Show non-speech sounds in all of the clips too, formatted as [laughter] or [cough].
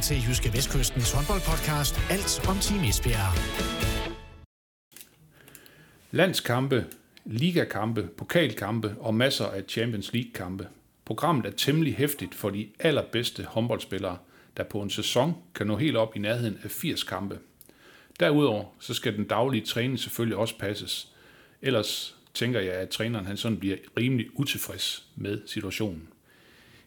til Jyske Vestkystens håndboldpodcast Alt om Team Esbjerg. Landskampe, ligakampe, pokalkampe og masser af Champions League-kampe. Programmet er temmelig hæftigt for de allerbedste håndboldspillere, der på en sæson kan nå helt op i nærheden af 80 kampe. Derudover så skal den daglige træning selvfølgelig også passes. Ellers tænker jeg, at træneren han sådan bliver rimelig utilfreds med situationen.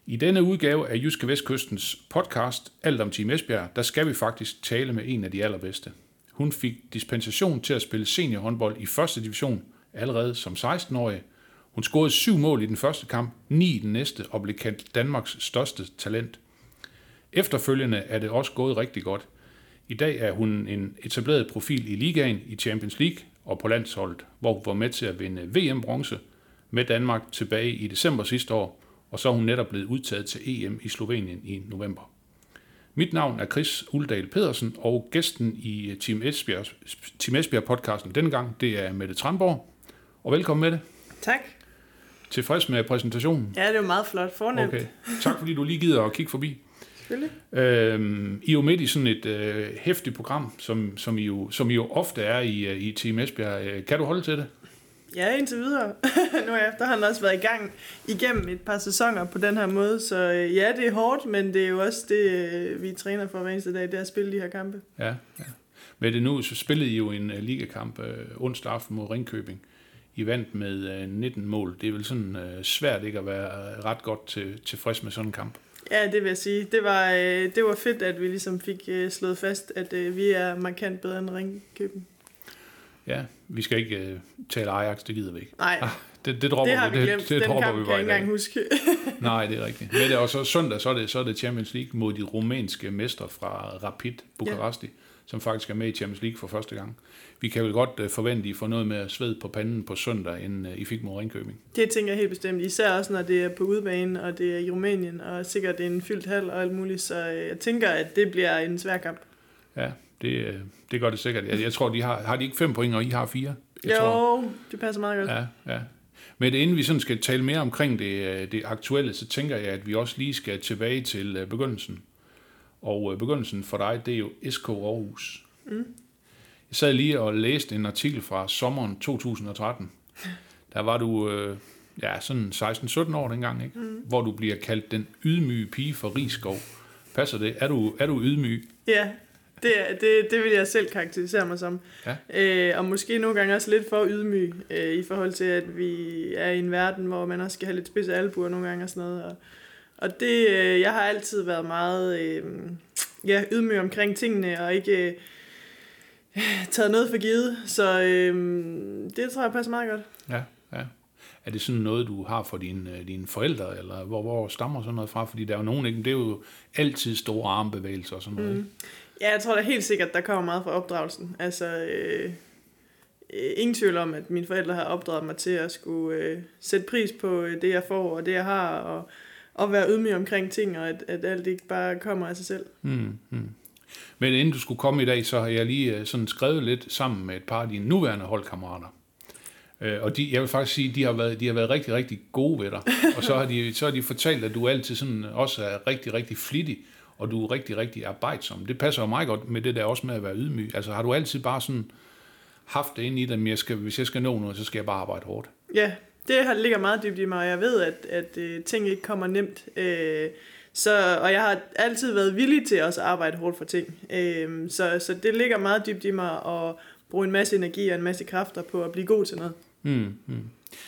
I denne udgave af Jyske Vestkystens podcast Alt om Team Esbjerg, der skal vi faktisk tale med en af de allerbedste. Hun fik dispensation til at spille seniorhåndbold i første division allerede som 16-årig. Hun scorede syv mål i den første kamp, ni i den næste og blev kendt Danmarks største talent. Efterfølgende er det også gået rigtig godt. I dag er hun en etableret profil i ligaen, i Champions League og på landsholdet, hvor hun var med til at vinde VM-bronze med Danmark tilbage i december sidste år, og så er hun netop blevet udtaget til EM i Slovenien i november. Mit navn er Chris Uldal Pedersen, og gæsten i Team Esbjerg, Team Esbjerg podcasten denne gang, det er Mette Tranborg. Og velkommen med det. Tak. Tilfreds med præsentationen? Ja, det er jo meget flot. Fornemt. Okay. Tak fordi du lige gider at kigge forbi. Selvfølgelig. Øhm, I er jo midt i sådan et øh, hæftigt program, som, som, I jo, som I jo ofte er i, øh, i Team Esbjerg. Øh, kan du holde til det? Ja, indtil videre. [laughs] nu har jeg efterhånden også været i gang igennem et par sæsoner på den her måde, så øh, ja, det er hårdt, men det er jo også det, vi træner for hver eneste dag, det er at spille de her kampe. Ja, ja. Men det nu, så spillede I jo en uh, ligakamp uh, onsdag aften mod Ringkøbing. I vandt med uh, 19 mål. Det er vel sådan uh, svært ikke at være ret godt til, tilfreds med sådan en kamp. Ja, det vil jeg sige. Det var, øh, det var fedt, at vi ligesom fik øh, slået fast, at øh, vi er markant bedre end Ringkøben. Ja, vi skal ikke øh, tale Ajax, det gider vi ikke. Nej, Ah, det, det dropper det har vi vi. glemt. Det, det Den kamp vi kan jeg ikke engang huske. [laughs] [laughs] Nej, det er rigtigt. Men det er også søndag, så er det, så er det Champions League mod de rumænske mestre fra Rapid Bukaresti, ja. som faktisk er med i Champions League for første gang. Vi kan vel godt øh, forvente, at I får noget med sved på panden på søndag, inden øh, I fik mod Ringkøbing. Det tænker jeg helt bestemt. Især også, når det er på udebane, og det er i Rumænien, og sikkert det er en fyldt hal og alt muligt. Så øh, jeg tænker, at det bliver en svær kamp. Ja, det, øh, det gør det sikkert. Jeg, jeg tror, de har, har de ikke fem point, og I har fire? Jeg jo, tror. det passer meget godt. Ja, ja. Men inden vi sådan skal tale mere omkring det, øh, det aktuelle, så tænker jeg, at vi også lige skal tilbage til øh, begyndelsen. Og begyndelsen for dig, det er jo SK Aarhus. Mm. Jeg sad lige og læste en artikel fra sommeren 2013. Der var du øh, ja, sådan 16-17 år dengang, ikke? Mm. hvor du bliver kaldt den ydmyge pige for Rigskov. Passer det? Er du, er du ydmyg? Ja, det, det, det vil jeg selv karakterisere mig som. Ja. Øh, og måske nogle gange også lidt for ydmyg øh, i forhold til, at vi er i en verden, hvor man også skal have lidt spidse albuer nogle gange og sådan noget. Og, og det, øh, jeg har altid været meget øh, ja, ydmyg omkring tingene, og ikke øh, taget noget for givet. Så øh, det tror jeg passer meget godt. Ja, ja. Er det sådan noget, du har for dine, øh, dine forældre, eller hvor, hvor stammer sådan noget fra? Fordi der er jo nogen, ikke? det er jo altid store armbevægelser og sådan noget. Mm. Ja, jeg tror da helt sikkert, der kommer meget fra opdragelsen. Altså, øh, øh, ingen tvivl om, at mine forældre har opdraget mig til at skulle øh, sætte pris på øh, det, jeg får og det, jeg har, og, og være ydmyg omkring ting, og at, at alt ikke bare kommer af sig selv. Mm, mm. Men inden du skulle komme i dag, så har jeg lige øh, sådan skrevet lidt sammen med et par af dine nuværende holdkammerater. Øh, Og de, jeg vil faktisk sige, de har været, de har været rigtig, rigtig gode ved dig. [laughs] Og så har, de, så har de fortalt, at du altid sådan også er rigtig, rigtig flittig, og du er rigtig, rigtig arbejdsom. Det passer jo meget godt med det der også med at være ydmyg. Altså har du altid bare sådan haft det inde i dig, at jeg skal, hvis jeg skal nå noget, så skal jeg bare arbejde hårdt. Ja, det ligger meget dybt i mig, og jeg ved, at, at øh, ting ikke kommer nemt. Øh, så, og jeg har altid været villig til også at arbejde hårdt for ting. Øh, så, så det ligger meget dybt i mig at bruge en masse energi og en masse kræfter på at blive god til noget. Mm, mm.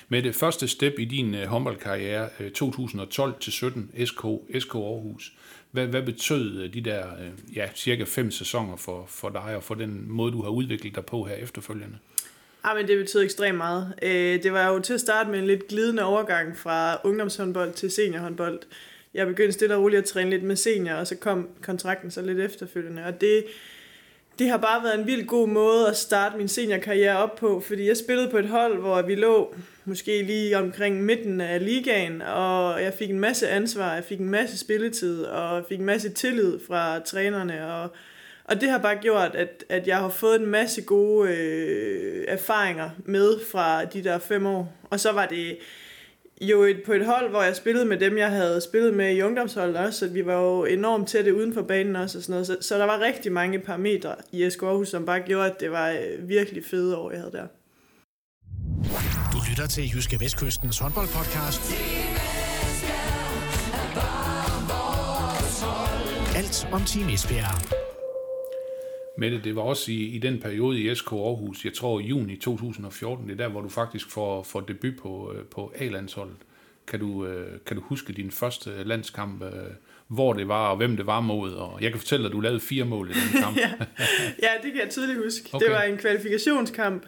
Med det første step i din uh, håndboldkarriere, uh, 2012-17, SK, SK Aarhus, hvad, hvad betød øh, de der øh, ja, cirka fem sæsoner for, for dig, og for den måde, du har udviklet dig på her efterfølgende? Ah, men det betød ekstremt meget. Øh, det var jo til at starte med en lidt glidende overgang fra ungdomshåndbold til seniorhåndbold. Jeg begyndte stille og roligt at træne lidt med senior, og så kom kontrakten så lidt efterfølgende. Og det, det har bare været en vild god måde at starte min seniorkarriere op på, fordi jeg spillede på et hold, hvor vi lå måske lige omkring midten af ligaen, og jeg fik en masse ansvar, jeg fik en masse spilletid, og jeg fik en masse tillid fra trænerne, og og det har bare gjort, at, at jeg har fået en masse gode øh, erfaringer med fra de der fem år. Og så var det jo et, på et hold, hvor jeg spillede med dem, jeg havde spillet med i ungdomsholdet også, så vi var jo enormt tætte uden for banen også og sådan noget. Så, så der var rigtig mange parametre i SK Aarhus, som bare gjorde, at det var øh, virkelig fede år, jeg havde der. Du lytter til Jyske Vestkystens håndboldpodcast. Alt om Team Esbjerg. Mette, det var også i, i den periode i SK Aarhus, jeg tror juni 2014, det er der, hvor du faktisk får, får debut på, øh, på A-landsholdet. Kan du, øh, kan du huske din første landskamp, øh, hvor det var, og hvem det var mod? Og jeg kan fortælle dig, at du lavede fire mål i den [laughs] kamp. ja. ja, det kan jeg tydeligt huske. Okay. Det var en kvalifikationskamp,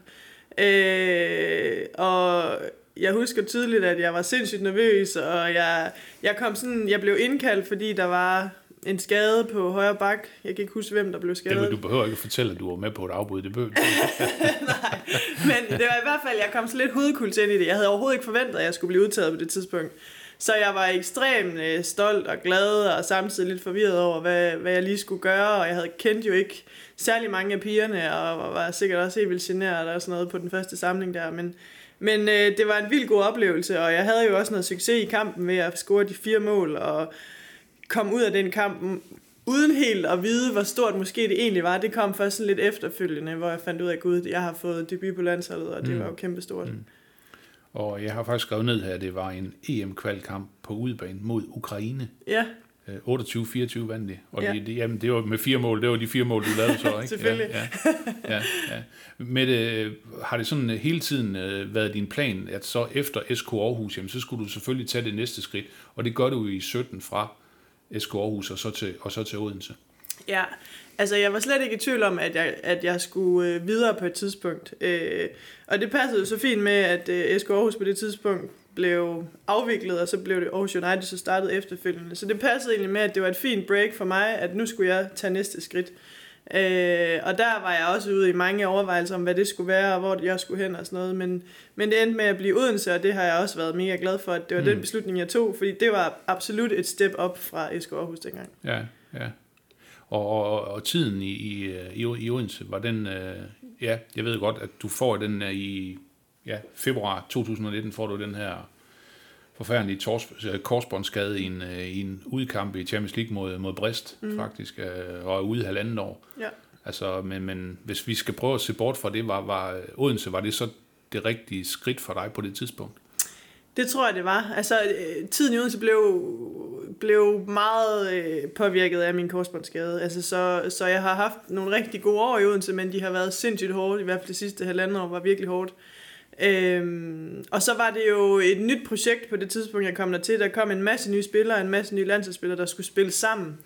øh, og jeg husker tydeligt, at jeg var sindssygt nervøs, og jeg, jeg kom sådan, jeg blev indkaldt, fordi der var en skade på højre bak. Jeg kan ikke huske, hvem der blev skadet. Det, du behøver ikke at fortælle, at du var med på et afbud. Det behøver [laughs] Nej, men det var i hvert fald, jeg kom så lidt hovedkult ind i det. Jeg havde overhovedet ikke forventet, at jeg skulle blive udtaget på det tidspunkt. Så jeg var ekstremt øh, stolt og glad, og samtidig lidt forvirret over, hvad, hvad jeg lige skulle gøre, og jeg havde kendt jo ikke særlig mange af pigerne, og var sikkert også helt vildt generet og sådan noget på den første samling der, men, men øh, det var en vild god oplevelse, og jeg havde jo også noget succes i kampen ved at score de fire mål, og kom ud af den kamp uden helt at vide, hvor stort måske det egentlig var. Det kom først sådan lidt efterfølgende, hvor jeg fandt ud af, at jeg har fået debut på landsholdet, og det mm. var jo kæmpestort. Mm. Og jeg har faktisk skrevet ned her, at det var en EM-kvalkamp på udebane mod Ukraine. Ja. 28-24 vandt de. Og ja. de, jamen, det var med fire mål. Det var de fire mål, du lavede så, [laughs] ikke? Selvfølgelig. Ja, ja, ja, ja. Mette, har det sådan hele tiden øh, været din plan, at så efter SK Aarhus, jamen, så skulle du selvfølgelig tage det næste skridt, og det gør du i 17 fra SK Aarhus og så til, og så til Odense. Ja, altså jeg var slet ikke i tvivl om, at jeg, at jeg skulle øh, videre på et tidspunkt. Øh, og det passede jo så fint med, at øh, SK Aarhus på det tidspunkt blev afviklet, og så blev det Aarhus United så startet efterfølgende. Så det passede egentlig med, at det var et fint break for mig, at nu skulle jeg tage næste skridt. Øh, og der var jeg også ude i mange overvejelser om, hvad det skulle være, og hvor jeg skulle hen og sådan noget. Men, men det endte med at blive Odense, og det har jeg også været mega glad for, at det var mm. den beslutning, jeg tog. Fordi det var absolut et step op fra SK Aarhus dengang. Ja, ja. Og, og, og tiden i, i, i, i Odense, var den... Øh, ja, jeg ved godt, at du får den øh, i ja, februar 2019, får du den her forfærdelig tors, øh, korsbåndsskade i en, øh, i en udkamp i Champions League mod, mod Brest, mm. faktisk, øh, og er ude halvandet år. Ja. Altså, men, men hvis vi skal prøve at se bort fra det, var, var Odense, var det så det rigtige skridt for dig på det tidspunkt? Det tror jeg, det var. Altså, tiden i Odense blev, blev meget påvirket af min korsbåndsskade. Altså, så, så jeg har haft nogle rigtig gode år i Odense, men de har været sindssygt hårde. I hvert fald det sidste halvandet år var virkelig hårdt. Øhm, og så var det jo et nyt projekt på det tidspunkt, jeg kom der til. Der kom en masse nye spillere, en masse nye landsholdsspillere, der skulle spille sammen.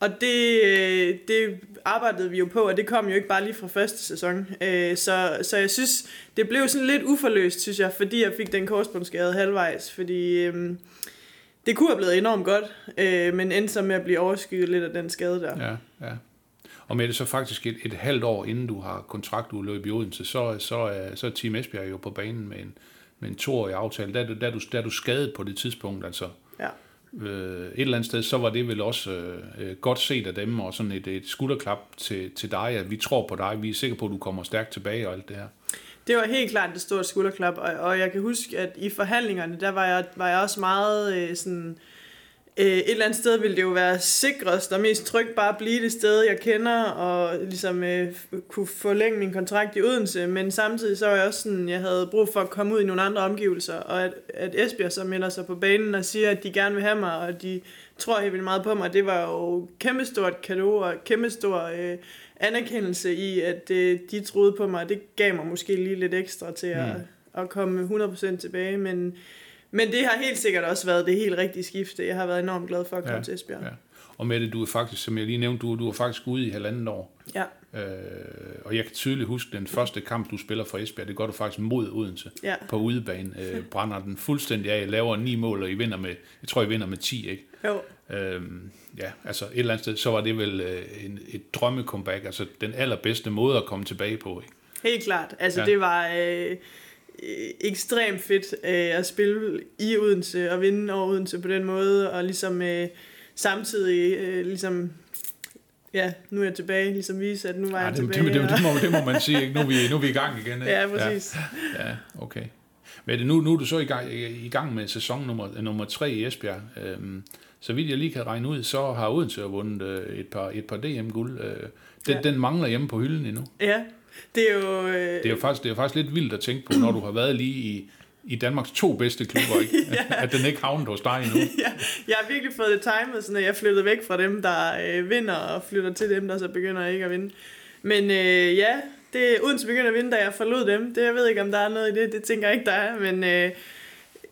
Og det, øh, det arbejdede vi jo på, og det kom jo ikke bare lige fra første sæson. Øh, så, så jeg synes, det blev sådan lidt uforløst, synes jeg, fordi jeg fik den korsbåndsskade halvvejs. Fordi øhm, det kunne have blevet enormt godt, øh, men endte så med at blive overskygget lidt af den skade der. Ja, ja. Og med det så faktisk et, et halvt år inden du har kontraktudløb i Odense, så, så, er, så er Team Esbjerg jo på banen med en, med en toårig aftale. Der, der, der, er du, der er du skadet på det tidspunkt, altså. Ja. Øh, et eller andet sted, så var det vel også øh, godt set af dem, og sådan et, et skulderklap til, til dig, at vi tror på dig, vi er sikre på, at du kommer stærkt tilbage og alt det her. Det var helt klart et stort skulderklap, og, og jeg kan huske, at i forhandlingerne, der var jeg, var jeg også meget øh, sådan... Øh, Øh, et eller andet sted ville det jo være sikrest og mest trygt bare at blive det sted, jeg kender, og ligesom øh, kunne forlænge min kontrakt i Odense, men samtidig så var jeg også sådan, jeg havde brug for at komme ud i nogle andre omgivelser, og at, at Esbjerg så melder sig på banen og siger, at de gerne vil have mig, og de tror helt vildt meget på mig, det var jo kæmpestort kado og kæmpestor øh, anerkendelse i, at øh, de troede på mig, det gav mig måske lige lidt ekstra til at, mm. at komme 100% tilbage, men men det har helt sikkert også været det helt rigtige skifte. Jeg har været enormt glad for at komme ja, til Esbjerg. Ja. Og Mette, du er faktisk, som jeg lige nævnte, du, du er faktisk ude i halvandet år. Ja. Øh, og jeg kan tydeligt huske den første kamp, du spiller for Esbjerg. Det går du faktisk mod Odense ja. på udebane. Øh, [laughs] brænder den fuldstændig af, laver ni mål, og I vinder med, jeg tror, I vinder med 10, ikke? Jo. Øhm, ja, altså et eller andet sted, så var det vel øh, en, et drømme-comeback. Altså den allerbedste måde at komme tilbage på, ikke? Helt klart. Altså ja. det var... Øh Øh, ekstremt fedt øh, at spille i Odense og vinde over Odense på den måde, og ligesom øh, samtidig øh, ligesom ja, nu er jeg tilbage, ligesom vise, at nu var ja, jeg det, tilbage. Det, det, det, må, det må man sige, ikke? Nu, er vi, nu er vi i gang igen. Ikke? Ja, præcis. Ja, ja okay. Men nu, nu er du så i gang, i gang med sæson nummer, nummer 3 i Esbjerg. Øhm, så vidt jeg lige kan regne ud, så har Odense vundet øh, et par, et par DM-guld. Øh, den, ja. den mangler hjemme på hylden endnu. Ja, det er jo... Øh... Det, er jo faktisk, det er jo faktisk lidt vildt at tænke på, når du har været lige i, i Danmarks to bedste klubber, ikke? [laughs] ja. at den ikke havnet hos dig endnu. [laughs] ja, jeg har virkelig fået det timet, sådan at jeg flyttede væk fra dem, der øh, vinder, og flytter til dem, der så begynder ikke at vinde. Men øh, ja, det Odense begynder at vinde, da jeg forlod dem. Det, jeg ved ikke, om der er noget i det. Det tænker jeg ikke, der er. Men øh,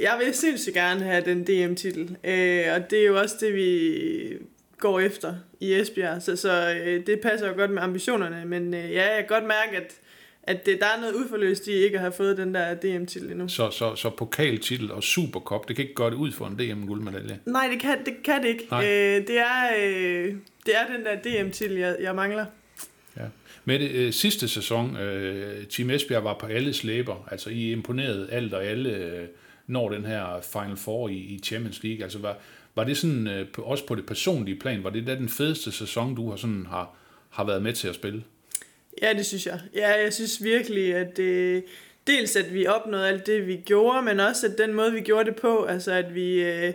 jeg vil sindssygt gerne have den DM-titel. Øh, og det er jo også det, vi går efter i Esbjerg. Så, så øh, det passer jo godt med ambitionerne. Men øh, ja, jeg kan godt mærke, at at det, der er noget uforløst i ikke at have fået den der DM-titel endnu. Så, så, så pokaltitel og Supercup, det kan ikke gøre det ud for en DM-guldmedalje? Nej, det kan det, kan det ikke. Øh, det, er, øh, det er den der DM-titel, jeg, jeg mangler. Ja. Med det øh, sidste sæson, øh, Team Esbjerg var på alle slæber, altså I imponerede alt og alle, øh, når den her Final Four i, i Champions League. Altså var, var det sådan, øh, også på det personlige plan, var det da den fedeste sæson, du har, sådan, har, har været med til at spille? Ja, det synes jeg. Ja, jeg synes virkelig, at det, dels at vi opnåede alt det, vi gjorde, men også at den måde, vi gjorde det på, altså at vi øh,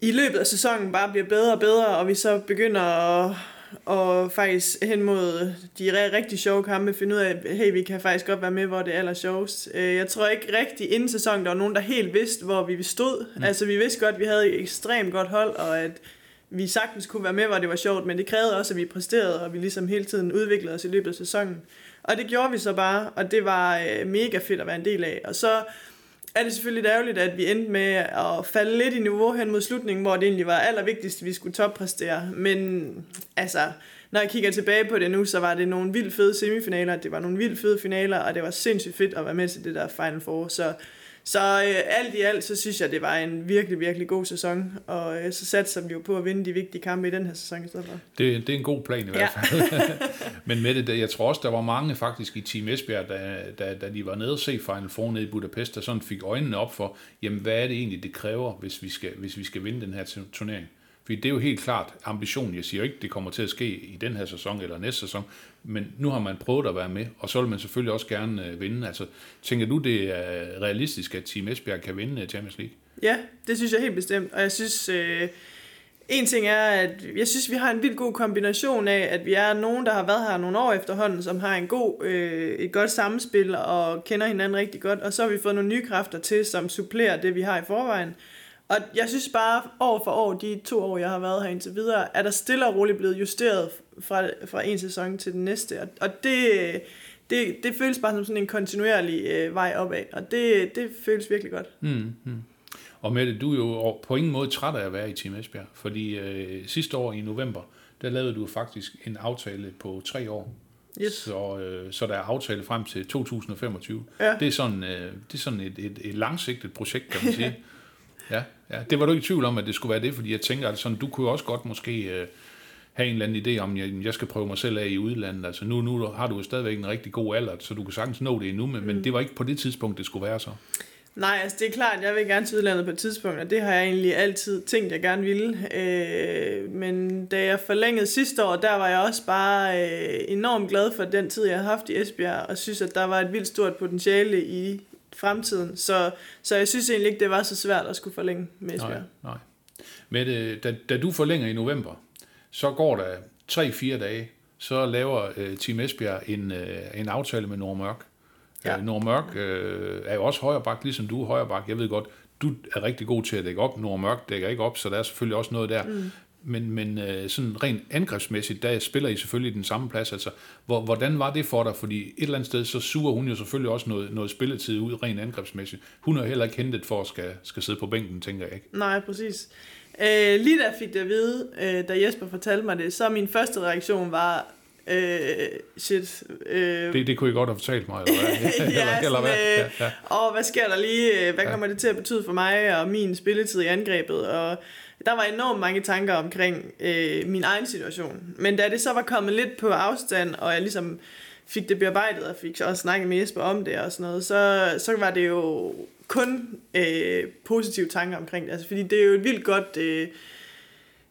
i løbet af sæsonen bare bliver bedre og bedre, og vi så begynder at, og faktisk hen mod de rigtig sjove kampe finde ud af, hey, vi kan faktisk godt være med, hvor det er aller sjovest. Øh, jeg tror ikke rigtig inden sæsonen, der var nogen, der helt vidste, hvor vi stod. Mm. Altså, vi vidste godt, at vi havde et ekstremt godt hold, og at vi sagtens kunne være med, hvor det var sjovt, men det krævede også, at vi præsterede, og vi ligesom hele tiden udviklede os i løbet af sæsonen. Og det gjorde vi så bare, og det var øh, mega fedt at være en del af. Og så er det selvfølgelig lidt ærgerligt, at vi endte med at falde lidt i niveau hen mod slutningen, hvor det egentlig var allervigtigst, at vi skulle toppræstere. Men altså, når jeg kigger tilbage på det nu, så var det nogle vildt fede semifinaler, det var nogle vildt fede finaler, og det var sindssygt fedt at være med til det der Final Four. Så så øh, alt i alt, så synes jeg, det var en virkelig, virkelig god sæson, og øh, så satser vi jo på at vinde de vigtige kampe i den her sæson i stedet for. Det, det er en god plan i hvert fald. Ja. [laughs] Men med det, jeg tror også, der var mange faktisk i Team Esbjerg, da, da, da de var nede og se Final Four nede i Budapest, der sådan fik øjnene op for, jamen hvad er det egentlig, det kræver, hvis vi skal, hvis vi skal vinde den her turnering. Fordi det er jo helt klart ambitionen. Jeg siger ikke, det kommer til at ske i den her sæson eller næste sæson, men nu har man prøvet at være med, og så vil man selvfølgelig også gerne øh, vinde. Altså, tænker du, det er realistisk, at Team Esbjerg kan vinde øh, Champions League? Ja, det synes jeg helt bestemt, og jeg synes... Øh en ting er, at jeg synes, vi har en vildt god kombination af, at vi er nogen, der har været her nogle år efterhånden, som har en god, øh, et godt samspil og kender hinanden rigtig godt, og så har vi fået nogle nye kræfter til, som supplerer det, vi har i forvejen. Og jeg synes bare, år for år, de to år, jeg har været her indtil videre, er der stille og roligt blevet justeret fra, fra en sæson til den næste. Og, og det, det, det føles bare som sådan en kontinuerlig øh, vej opad, og det, det føles virkelig godt. Mm, mm. Og Mette, du er jo på ingen måde træt af at være i Team Esbjerg, fordi øh, sidste år i november, der lavede du faktisk en aftale på tre år. Yes. Så, øh, så der er aftale frem til 2025. Ja. Det er sådan, øh, det er sådan et, et, et langsigtet projekt, kan man sige. [laughs] Ja, ja, det var du ikke i tvivl om, at det skulle være det, fordi jeg tænker, at sådan, du kunne også godt måske øh, have en eller anden idé om, jeg, jeg skal prøve mig selv af i udlandet. Altså nu, nu har du jo stadigvæk en rigtig god alder, så du kan sagtens nå det endnu, men, mm. men det var ikke på det tidspunkt, det skulle være så. Nej, altså det er klart, jeg vil gerne til udlandet på et tidspunkt, og det har jeg egentlig altid tænkt, jeg gerne ville. Øh, men da jeg forlængede sidste år, der var jeg også bare øh, enormt glad for den tid, jeg har haft i Esbjerg, og synes, at der var et vildt stort potentiale i, fremtiden. Så, så jeg synes egentlig ikke, det var så svært at skulle forlænge med Esbjerg. Nej, nej. Men øh, da, da du forlænger i november, så går der 3-4 dage, så laver uh, Team Esbjerg en, uh, en aftale med Nordmørk. Ja. Uh, Nordmørk uh, er jo også højrebak, ligesom du er højrebak. Jeg ved godt, du er rigtig god til at dække op. Nordmørk dækker ikke op, så der er selvfølgelig også noget der. Mm men, men øh, sådan rent angrebsmæssigt, der spiller I selvfølgelig den samme plads. Altså, hvor, hvordan var det for dig? Fordi et eller andet sted, så suger hun jo selvfølgelig også noget, noget spilletid ud rent angrebsmæssigt. Hun er heller ikke hentet for at skal, skal sidde på bænken, tænker jeg ikke. Nej, præcis. Øh, lige da jeg fik det at vide, øh, da Jesper fortalte mig det, så min første reaktion var, øh, shit. Øh, det, det kunne I godt have fortalt mig, eller hvad? [laughs] ja, eller, eller hvad? Ja, ja. Og hvad sker der lige? Hvad ja. kommer det til at betyde for mig og min spilletid i angrebet? Og der var enormt mange tanker omkring øh, min egen situation. Men da det så var kommet lidt på afstand, og jeg ligesom fik det bearbejdet, og fik også snakket med Jesper om det og sådan noget, så, så var det jo kun øh, positive tanker omkring det. Altså, fordi det er jo et vildt godt... Øh,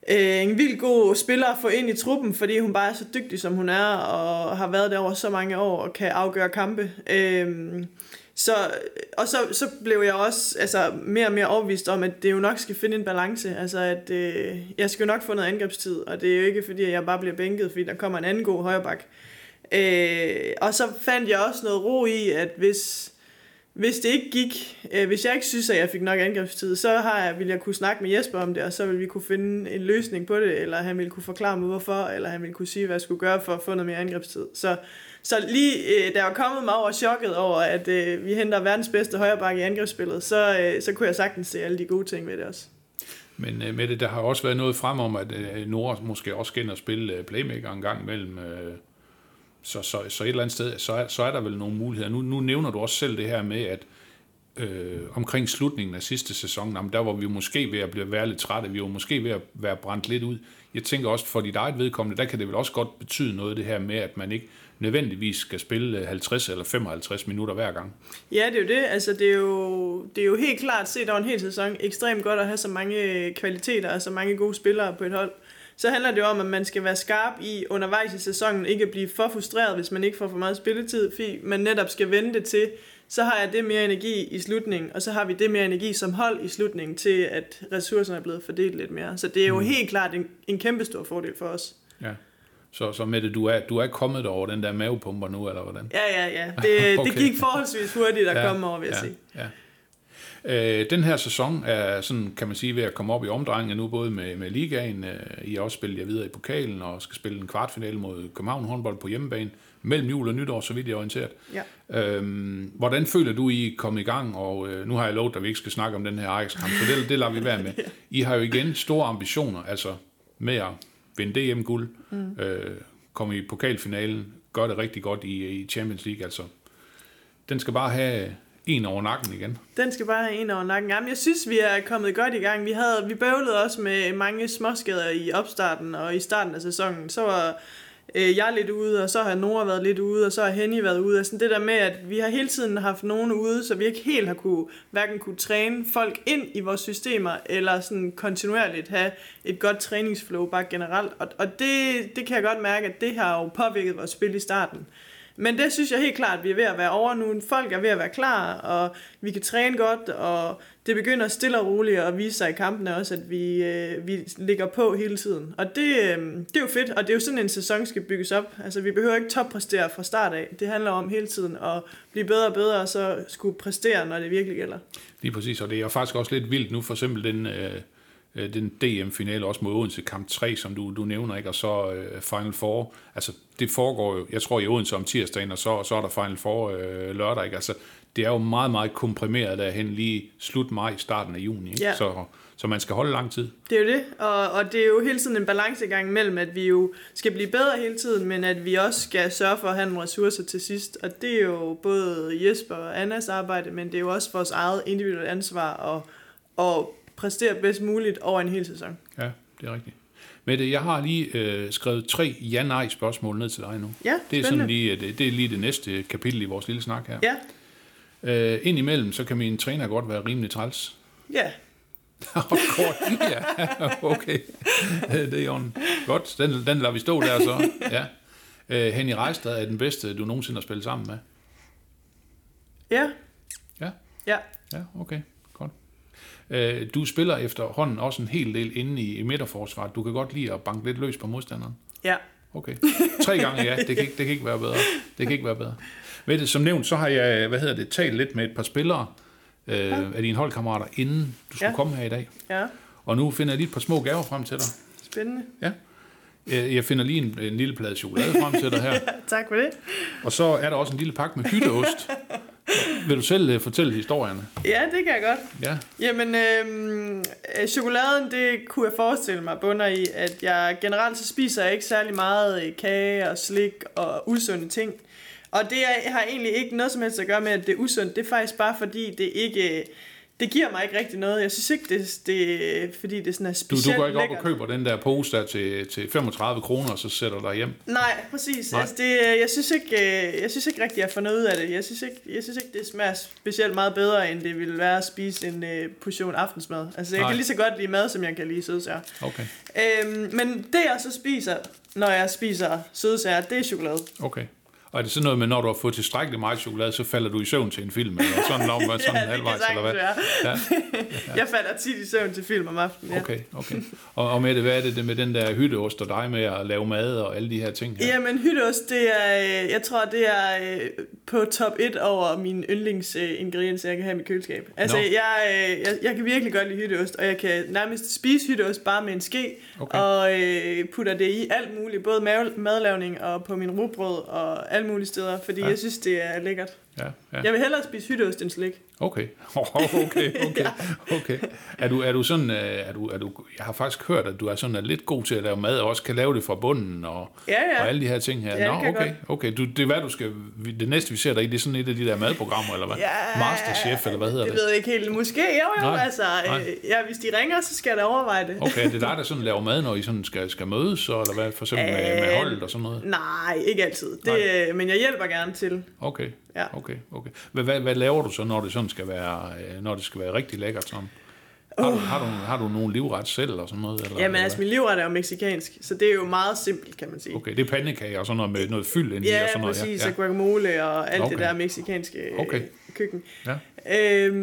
øh, en vildt god spiller at få ind i truppen, fordi hun bare er så dygtig, som hun er, og har været der over så mange år, og kan afgøre kampe. Øh, så, og så, så blev jeg også altså, mere og mere overbevist om, at det jo nok skal finde en balance. Altså, at øh, jeg skal jo nok få noget angrebstid, og det er jo ikke fordi, at jeg bare bliver bænket, fordi der kommer en anden god højreback. Øh, og så fandt jeg også noget ro i, at hvis, hvis det ikke gik, øh, hvis jeg ikke synes, at jeg fik nok angrebstid, så har jeg, ville jeg kunne snakke med Jesper om det, og så ville vi kunne finde en løsning på det, eller han ville kunne forklare mig hvorfor, eller han ville kunne sige, hvad jeg skulle gøre for at få noget mere angrebstid. Så, så lige øh, da jeg var kommet mig over chokket over, at øh, vi henter verdens bedste højrebakke i angrebsspillet, så, øh, så kunne jeg sagtens se alle de gode ting ved det også. Men øh, med det, der har også været noget frem om, at øh, Nora måske også skal ind og spille øh, playmaker en gang imellem. Øh, så, så, så et eller andet sted, så er, så er der vel nogle muligheder. Nu, nu nævner du også selv det her med, at øh, omkring slutningen af sidste sæson, jamen, der var vi måske ved at blive være lidt trætte, vi var måske ved at være brændt lidt ud. Jeg tænker også, for dit eget vedkommende, der kan det vel også godt betyde noget, det her med, at man ikke nødvendigvis skal spille øh, 50 eller 55 minutter hver gang. Ja, det er jo det. Altså, det, er jo, det er jo helt klart set over en hel sæson ekstremt godt at have så mange øh, kvaliteter og så mange gode spillere på et hold så handler det om, at man skal være skarp i undervejs i sæsonen, ikke at blive for frustreret, hvis man ikke får for meget spilletid, fordi man netop skal vente til, så har jeg det mere energi i slutningen, og så har vi det mere energi som hold i slutningen til, at ressourcerne er blevet fordelt lidt mere. Så det er jo mm. helt klart en, en kæmpe stor fordel for os. Ja. Så, så Mette, du er, du er kommet over den der mavepumper nu, eller hvordan? Ja, ja, ja. Det, [laughs] okay. det gik forholdsvis hurtigt at ja, komme over, vil jeg ja, sige. Ja. Øh, den her sæson er sådan, kan man sige, ved at komme op i omdrejninger nu, både med, med ligaen, øh, I har også spillet jer videre i pokalen, og skal spille en kvartfinale mod København håndbold på hjemmebane, mellem jul og nytår, så vidt jeg er orienteret. Ja. Øhm, hvordan føler du, I er kommet i gang? Og øh, nu har jeg lovet, at vi ikke skal snakke om den her Ajax-kamp, så det, det lader vi være med. [laughs] I har jo igen store ambitioner, altså med at vinde DM-guld, mm. øh, komme i pokalfinalen, gøre det rigtig godt i, i Champions League, altså. Den skal bare have en over nakken igen. Den skal bare have en over nakken. Jamen, jeg synes, vi er kommet godt i gang. Vi, havde, vi bøvlede også med mange småskader i opstarten og i starten af sæsonen. Så var øh, jeg lidt ude, og så har Nora været lidt ude, og så har Henny været ude. Altså det der med, at vi har hele tiden haft nogen ude, så vi ikke helt har kunne, hverken kunne træne folk ind i vores systemer, eller sådan kontinuerligt have et godt træningsflow bare generelt. Og, og det, det kan jeg godt mærke, at det har jo påvirket vores spil i starten. Men det synes jeg helt klart, at vi er ved at være over nu. Folk er ved at være klar, og vi kan træne godt, og det begynder stille og roligt at vise sig i kampene også, at vi, øh, vi ligger på hele tiden. Og det, øh, det er jo fedt, og det er jo sådan, en sæson skal bygges op. Altså, vi behøver ikke toppræstere fra start af. Det handler om hele tiden at blive bedre og bedre, og så skulle præstere, når det virkelig gælder. Lige præcis, og det er jo faktisk også lidt vildt nu, for eksempel den... Øh øh, den DM-finale også mod Odense kamp 3, som du, du nævner, ikke? og så øh, Final Four. Altså, det foregår jo, jeg tror i Odense om tirsdagen, og så, så er der Final Four øh, lørdag. Ikke? Altså, det er jo meget, meget komprimeret derhen lige slut maj, starten af juni. Ikke? Ja. Så, så man skal holde lang tid. Det er jo det, og, og det er jo hele tiden en balancegang mellem, at vi jo skal blive bedre hele tiden, men at vi også skal sørge for at have nogle ressourcer til sidst. Og det er jo både Jesper og Annas arbejde, men det er jo også vores eget individuelle ansvar at, at præstere bedst muligt over en hel sæson. Ja, det er rigtigt. Mette, jeg har lige øh, skrevet tre ja-nej spørgsmål ned til dig nu. Ja, det er, sådan lige, det, det er lige det næste kapitel i vores lille snak her. Ja. Øh, indimellem, så kan min træner godt være rimelig træls. Ja. Kort, ja, okay. Det er jo Godt, den, den lader vi stå der så. Ja. Øh, Henny Reistad er den bedste, du nogensinde har spillet sammen med. Ja. Ja? Ja. Ja, okay. Øh, du spiller efterhånden også en hel del inde i, i midterforsvaret. Du kan godt lide at banke lidt løs på modstanderen. Ja. Okay. Tre gange ja, det kan, ikke, det kan ikke være bedre. Det kan ikke være bedre. Ved det, som nævnt, så har jeg, hvad hedder det, talt lidt med et par spillere øh, ja. af dine holdkammerater, inden du skulle ja. komme her i dag. Ja. Og nu finder jeg lige et par små gaver frem til dig. Spændende. Ja. Jeg finder lige en, en lille plade chokolade frem til dig her. [laughs] ja, tak for det. Og så er der også en lille pakke med hytteost. [laughs] Vil du selv uh, fortælle historierne? Ja, det kan jeg godt. Ja. Jamen, øhm, øh, chokoladen, det kunne jeg forestille mig bunder i, at jeg generelt så spiser jeg ikke særlig meget øh, kage og slik og usunde ting. Og det har egentlig ikke noget som helst at gøre med, at det er usundt. Det er faktisk bare fordi, det ikke det giver mig ikke rigtig noget. Jeg synes ikke, det, det fordi det sådan er specielt Du, du går ikke op og køber den der pose der til, til 35 kroner, og så sætter dig hjem? Nej, præcis. Nej. Altså det, jeg, synes ikke, øh, jeg synes ikke rigtig, jeg får noget ud af det. Jeg synes ikke, jeg synes ikke det smager specielt meget bedre, end det ville være at spise en uh, portion aftensmad. Altså jeg Nej. kan lige så godt lide mad, som jeg kan lide sødsager. Okay. Øhm, men det jeg så spiser, når jeg spiser sødsager, det er chokolade. Okay. Og er det sådan noget med, når du har fået tilstrækkeligt meget chokolade, så falder du i søvn til en film, eller sådan, man sådan [laughs] ja, det halvvejs, eller hvad? sagtens være. [laughs] Jeg falder tit i søvn til film om aftenen, ja. Okay, okay. Og, og med det, hvad er det med den der hytteost og dig med at lave mad og alle de her ting her? Jamen, hytteost, det er, øh, jeg tror, det er øh, på top 1 over mine yndlingsingredienser, jeg kan have i mit køleskab. Altså, Nå. jeg, øh, jeg, jeg kan virkelig godt lide hytteost, og jeg kan nærmest spise hytteost bare med en ske, Okay. og øh, putter det i alt muligt, både mad, madlavning og på min rugbrød og alle mulige steder, fordi Ja. jeg synes, det er lækkert. Ja, ja. Jeg vil hellere spise hytteost end slik. [laughs] Okay, okay, [laughs] okay, okay. Er du, er du sådan, øh, er du, er du, jeg har faktisk hørt, at du er sådan er lidt god til at lave mad, og også kan lave det fra bunden, og, Ja, ja. og alle de her ting her. Ja, Nå, okay, okay. Du, det er hvad du skal, det næste vi ser dig i, det er sådan et af de der madprogrammer, eller hvad? Masterchef, eller hvad hedder det? det? ved jeg ikke helt. Måske, jo jo, Nej, altså, nej. øh, ja, hvis de ringer, så skal jeg da overveje det. Okay, er det dig, [laughs] der sådan laver mad, når I sådan skal, skal mødes, så, eller hvad, for eksempel med, med Øh, holdet og sådan noget? Nej, ikke altid. Det, Nej. øh, men jeg hjælper gerne til. Okay, Ja. okay, okay. Hvad, hvad, hvad laver du så, når det sådan skal være, øh, når det skal være rigtig lækkert sådan? Har, du, har, du, har du nogen livret selv og sådan noget? Eller, Jamen eller altså, min livret er jo meksikansk, så det er jo meget simpelt, kan man sige. Okay, det er pandekager og sådan noget med noget fyld ind i Ja, og sådan noget. præcis, ja. og guacamole og alt Okay. det der meksikanske øh, Okay. køkken. Ja. Øhm,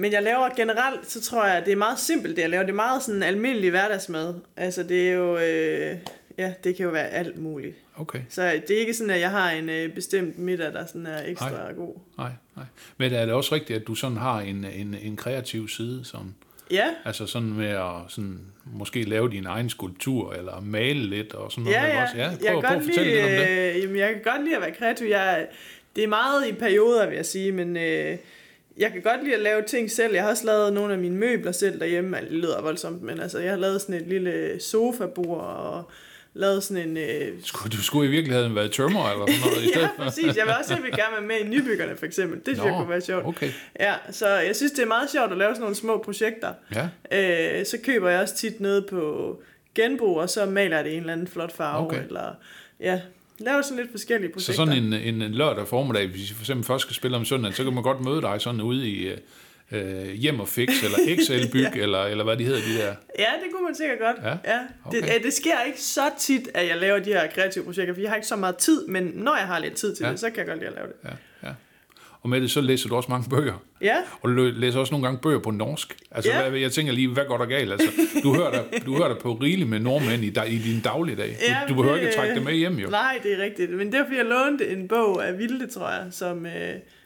men jeg laver generelt, så tror jeg, det er meget simpelt, det jeg laver. Det er meget sådan almindelig hverdagsmad. Altså, det er jo... Øh, ja, det kan jo være alt muligt. Okay, Så det er ikke sådan, at jeg har en øh, bestemt middag, der sådan er ekstra Nej. god. nej, nej. Men er det også rigtigt, at du sådan har en, en, en kreativ side, sådan, Ja, altså sådan med at sådan, måske lave din egen skulptur, eller male lidt og sådan noget? ja, ja. også? ja jeg, prøv, kan prøv at godt fortælle lide, lidt om det. øh, jamen, jeg kan godt lide at være kreativ. Jeg, det er meget i perioder, vil jeg sige, men øh, jeg kan godt lide at lave ting selv. Jeg har også lavet nogle af mine møbler selv derhjemme. Det lyder voldsomt, men altså, jeg har lavet sådan et lille sofabord og lavet sådan en... Øh, Skulle, du skulle i virkeligheden være tømmer eller sådan noget i [laughs] stedet ja, præcis. Jeg vil også jeg vil gerne være med i Nybyggerne, for eksempel. Det synes jeg Nå, kunne være sjovt. Okay, Ja, så jeg synes, det er meget sjovt at lave sådan nogle små projekter. ja. Øh, så køber jeg også tit noget på genbrug, og så maler jeg det i en eller anden flot farve. Okay. Eller, ja, laver sådan lidt forskellige Så projekter. sådan en, en, en lørdag formiddag, hvis I for eksempel først skal spille om søndagen, så kan man godt møde dig sådan ude i øh, hjem og fix, eller XL-byg, [laughs] ja. eller, eller hvad de hedder, de der. Ja, det kunne man sikkert godt. Ja, ja. Det, okay. øh, det sker ikke så tit, at jeg laver de her kreative projekter, for jeg har ikke så meget tid, men når jeg har lidt tid til Ja. det, så kan jeg godt lide at lave det. Ja, ja. Og med det, så læser du også mange bøger. Ja, Og du læser også nogle gange bøger på norsk. Altså, Ja. hvad, jeg tænker lige, hvad går der galt? Altså, du hører dig, du hører dig på rigeligt med nordmænd i, i din dagligdag. Du, Ja, du behøver det- ikke at trække det med hjem, jo. nej, det er rigtigt. Men det var, fordi jeg lånte en bog af Vilde, tror jeg, som, øh,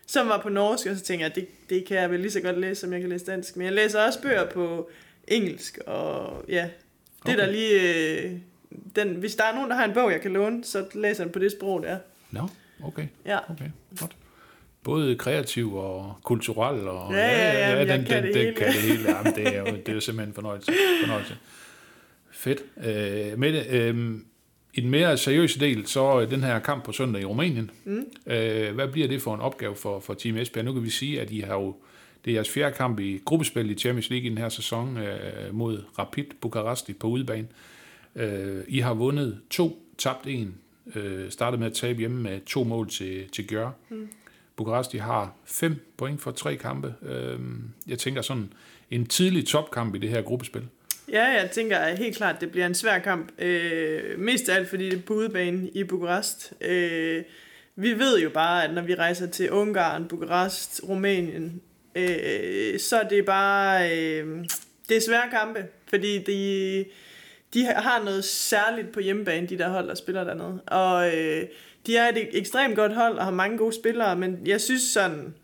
som var på norsk, og så tænkte jeg, det, det kan jeg vel lige så godt læse, som jeg kan læse dansk. Men jeg læser også bøger på engelsk, og ja, det Okay. der lige... Øh, den, hvis der er nogen, der har en bog, jeg kan låne, så læser den på det sprog, der. Nå, okay, Ja. okay, godt. Både kreativ og kulturel. Og, Ja, ja, ja, men jeg den, kan den, det den hele. kan det hele. [laughs] Jamen, det er jo, det er jo simpelthen en fornøjelse. fornøjelse. Fedt. Øh, Mette, øh, i den mere seriøse del, så er den her kamp på søndag i Rumænien. Mm. Øh, hvad bliver det for en opgave for, for Team Esbjerg? Nu kan vi sige, at I har jo, det er jeres fjerde kamp i gruppespil i Champions League i den her sæson øh, mod Rapid Bukaresti på udebane. Øh, I har vundet to, tabt en, øh, startet med at tabe hjemme med to mål til, til Gjør. Mm. Bukaresti har fem point for tre kampe. Øh, jeg tænker sådan en tidlig topkamp i det her gruppespil. Ja, jeg tænker helt klart, at det bliver en svær kamp. Øh, mest af alt, fordi det er på udebane i Bukarest. Øh, vi ved jo bare, at når vi rejser til Ungarn, Bukarest, Rumænien, øh, så er det bare... Øh, det er svære kampe, fordi de, de har noget særligt på hjemmebane, de der hold, der spiller dernede. Og øh, de er et ekstremt godt hold og har mange gode spillere, men jeg synes sådan...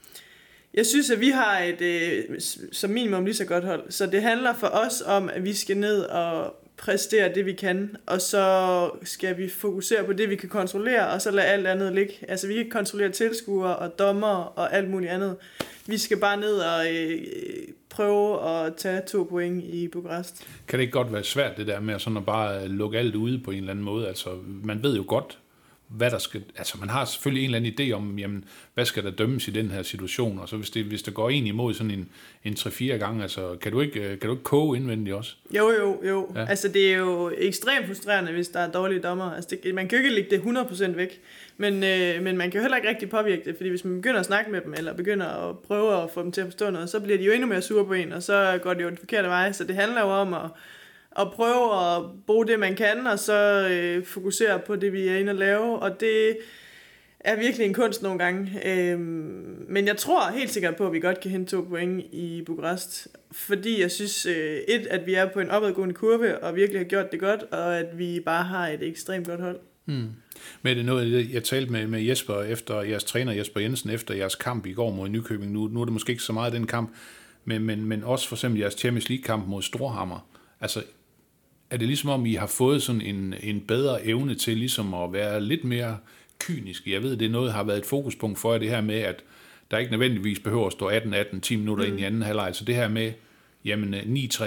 Jeg synes, at vi har et øh, som minimum lige så godt hold. Så det handler for os om, at vi skal ned og præstere det, vi kan. Og så skal vi fokusere på det, vi kan kontrollere, og så lade alt andet ligge. Altså, vi kan ikke kontrollere tilskuere og dommer og alt muligt andet. Vi skal bare ned og øh, prøve at tage to point i Bukarest. Kan det ikke godt være svært, det der med sådan at bare øh, lukke alt ude på en eller anden måde? Altså, man ved jo godt, hvad der skal... Altså, man har selvfølgelig en eller anden idé om, jamen, hvad skal der dømmes i den her situation? Og så hvis det, hvis det går en imod sådan en, en 3-4 gange, altså, kan du, ikke, kan du ikke koge indvendigt også? Jo, jo, jo. Ja. Ja. Altså, det er jo ekstremt frustrerende, hvis der er dårlige dommer. Altså, det, man kan jo ikke lægge det 100% væk. Men, øh, men man kan jo heller ikke rigtig påvirke det, fordi hvis man begynder at snakke med dem, eller begynder at prøve at få dem til at forstå noget, så bliver de jo endnu mere sure på en, og så går det jo den forkerte vej. Så det handler jo om at, at prøve at bruge det, man kan, og så øh, fokusere på det, vi er inde og lave. Og det er virkelig en kunst nogle gange. Øhm, men jeg tror helt sikkert på, at vi godt kan hente to point i Bukarest. Fordi jeg synes, øh, et, at vi er på en opadgående kurve, og virkelig har gjort det godt, og at vi bare har et ekstremt godt hold. Hmm. Men det er noget, jeg talte med, med Jesper efter jeres træner Jesper Jensen efter jeres kamp i går mod Nykøbing. Nu, nu er det måske ikke så meget den kamp, men, men, men også for eksempel jeres Champions League-kamp mod Storhammer. Altså, er det ligesom om, I har fået sådan en, en bedre evne til ligesom at være lidt mere kynisk? Jeg ved, det er noget, der har været et fokuspunkt for jer, det her med, at der ikke nødvendigvis behøver at stå 18-18, 10 minutter mm. ind i anden halvleg. Så det her med, jamen 9-3,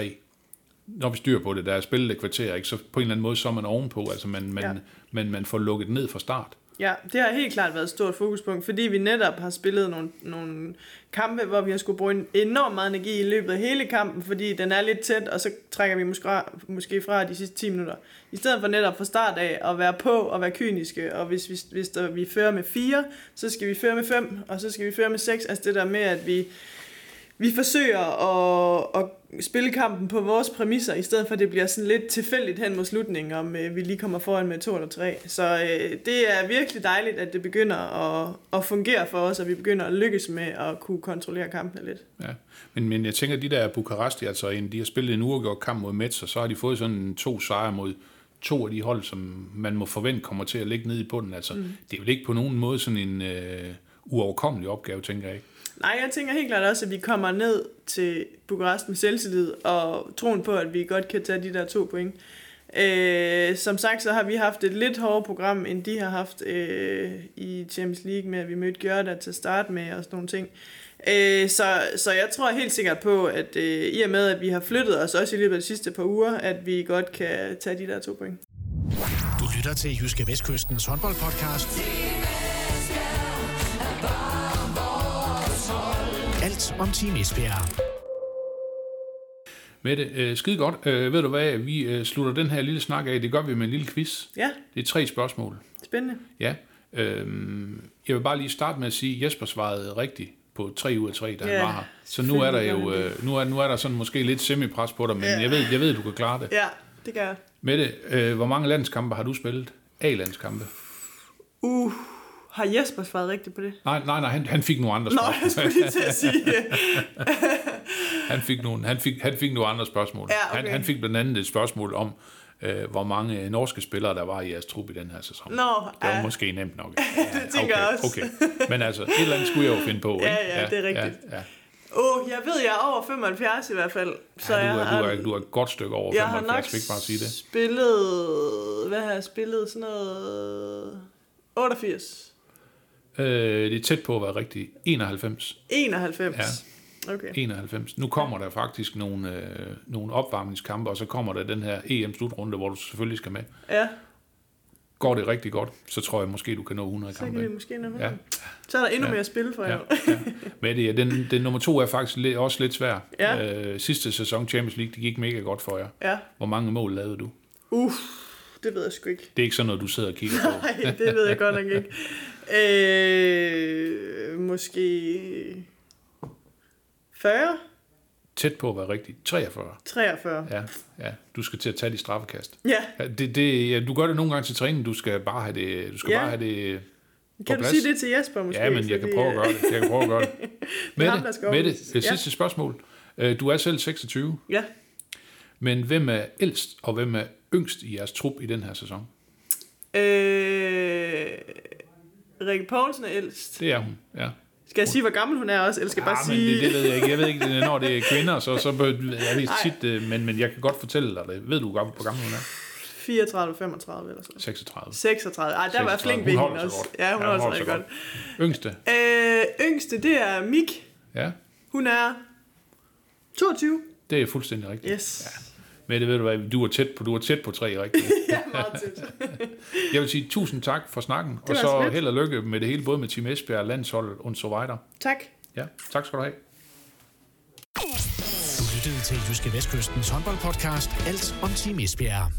når vi styrer på det, der er spillet et kvarter, ikke, så på en eller anden måde, så er man ovenpå, altså man, man, ja. man, man får lukket ned fra start. Ja, det har helt klart været et stort fokuspunkt, fordi vi netop har spillet nogle, nogle kampe, hvor vi har skulle bruge enormt meget energi i løbet af hele kampen, fordi den er lidt tæt, og så trækker vi måske, måske fra de sidste 10 minutter. I stedet for netop fra start af at være på og være kyniske, og hvis, vi, hvis der, vi fører med 4, så skal vi føre med 5, og så skal vi føre med 6. Altså det der med, at vi vi forsøger at, at spille kampen på vores præmisser, i stedet for at det bliver sådan lidt tilfældigt hen mod slutningen, om øh, vi lige kommer foran med to eller tre. Så øh, det er virkelig dejligt, at det begynder at, at fungere for os, og vi begynder at lykkes med at kunne kontrollere kampene lidt. Ja, men, men jeg tænker, de der Bukaresti, altså en, de har spillet en uafgjort kamp mod Metz, og så har de fået sådan to sejre mod to af de hold, som man må forvente kommer til at ligge nede i bunden. Altså, mm. Det er vel ikke på nogen måde sådan en øh, uoverkommelig opgave, tænker jeg ikke. Nej, jeg tænker helt klart også, at vi kommer ned til Bukarest med selvtillid og troen på, at vi godt kan tage de der to point. Øh, som sagt, så har vi haft et lidt hårdere program, end de har haft øh, i Champions League med, at vi mødte Gjørda til at starte med og sådan nogle ting. Øh, så, så jeg tror helt sikkert på, at øh, i og med, at vi har flyttet os også i løbet af de sidste par uger, at vi godt kan tage de der to point. Du lytter til Jyske Vestkystens håndboldpodcast. Om Team Esbjerg. Mette, øh, skide godt. Øh, ved du hvad, vi øh, slutter den her lille snak af. Det gør vi med en lille quiz. Ja. Det er tre spørgsmål. Spændende. Ja. Øh, jeg vil bare lige starte med at sige, at Jesper svarede rigtigt på 3 ud af 3, da ja, han var her. Så nu er der jo øh, nu er, nu er der sådan måske lidt semipres på dig, men ja. jeg, ved, jeg ved, du kan klare det. Ja, det gør jeg. Mette, øh, hvor mange landskampe har du spillet? A-landskampe? Uh, har Jesper svaret rigtigt på det? Nej, nej, nej, han, han fik nogle andre spørgsmål. Nå, jeg skulle lige til at sige. [laughs] han, fik nogle, han, fik, han fik nogle andre spørgsmål. Ja, okay. han, han fik blandt andet et spørgsmål om, øh, hvor mange norske spillere, der var i jeres trup i den her sæson. Nå, det var ja. måske nemt nok. [laughs] Ja, det tænker okay, jeg også. Okay. Men altså, et eller andet skulle jeg jo finde på. [laughs] Ja, ja, ja det er rigtigt. Ja, ja. Åh, oh, jeg ved, jeg er over 75 i hvert fald. Så ja, du, er, jeg, du, er, du er et godt stykke over jeg 75, har nok ikke bare sige det. spillet, hvad har jeg spillet, sådan noget, 88. Øh, det er tæt på at være rigtigt. 91. 91? Ja. Okay. 91. Nu kommer der faktisk nogle, øh, nogle opvarmningskampe, og så kommer der den her EM-slutrunde, hvor du selvfølgelig skal med. Ja. Går det rigtig godt, så tror jeg måske, du kan nå 100 kampe. Så kan vi måske nå 100. Ja. Så er der endnu ja. mere at spille for ja. jer. ja. Men det, den, den nummer to er faktisk lidt, også lidt svær. Ja. Øh, sidste sæson Champions League, det gik mega godt for jer. Ja. Hvor mange mål lavede du? Uff, det ved jeg sgu ikke. Det er ikke sådan noget, du sidder og kigger på. [laughs] Nej, det ved jeg godt nok ikke. Øh, måske 40? Tæt på at være rigtigt. 43. 43. Ja, ja. Du skal til at tage de straffekast. Ja. ja, det, det, ja du gør det nogle gange til træning. Du skal bare have det, du skal Ja. bare have det Kan du sige det til Jesper måske? Ja, men jeg kan prøve at øh, gøre det. Jeg kan prøve at gøre det. [laughs] Det Mette overbevises. det Ja. sidste spørgsmål. Øh, Du er selv 26, Ja. men hvem er ældst og hvem er yngst i jeres trup i den her sæson? Øh, Rikke Poulsen er ældst. Det er hun, ja. Skal jeg sige, hvor gammel hun er også, eller skal jeg bare ja, men sige... det, det, ved jeg ikke. Jeg ved ikke, når det er kvinder, så, så jeg ved tit, øh, men, men jeg kan godt fortælle dig det. Ved du, hvor gammel hun er? 34, 35 eller sådan 36. 36. Ej, der var jeg 36. flink ved holder hende også. godt. Ja, hun Ja, holder hun holder rigtig sig godt. Yngste? Øh, yngste, det er Mik. Ja, Hun er 22. det er fuldstændig rigtigt. Yes. Ja. Men det ved du hvad, du er tæt på, du er tæt på tre rigtigt. [laughs] Ja, meget tæt. Jeg vil sige tusind tak for snakken, og så lidt. held og lykke med det hele, både med Team Esbjerg, landsholdet og så videre. tak. Ja, tak skal du have. Du lyttede til Jyske Vestkystens håndboldpodcast. Alt om Team Esbjerg.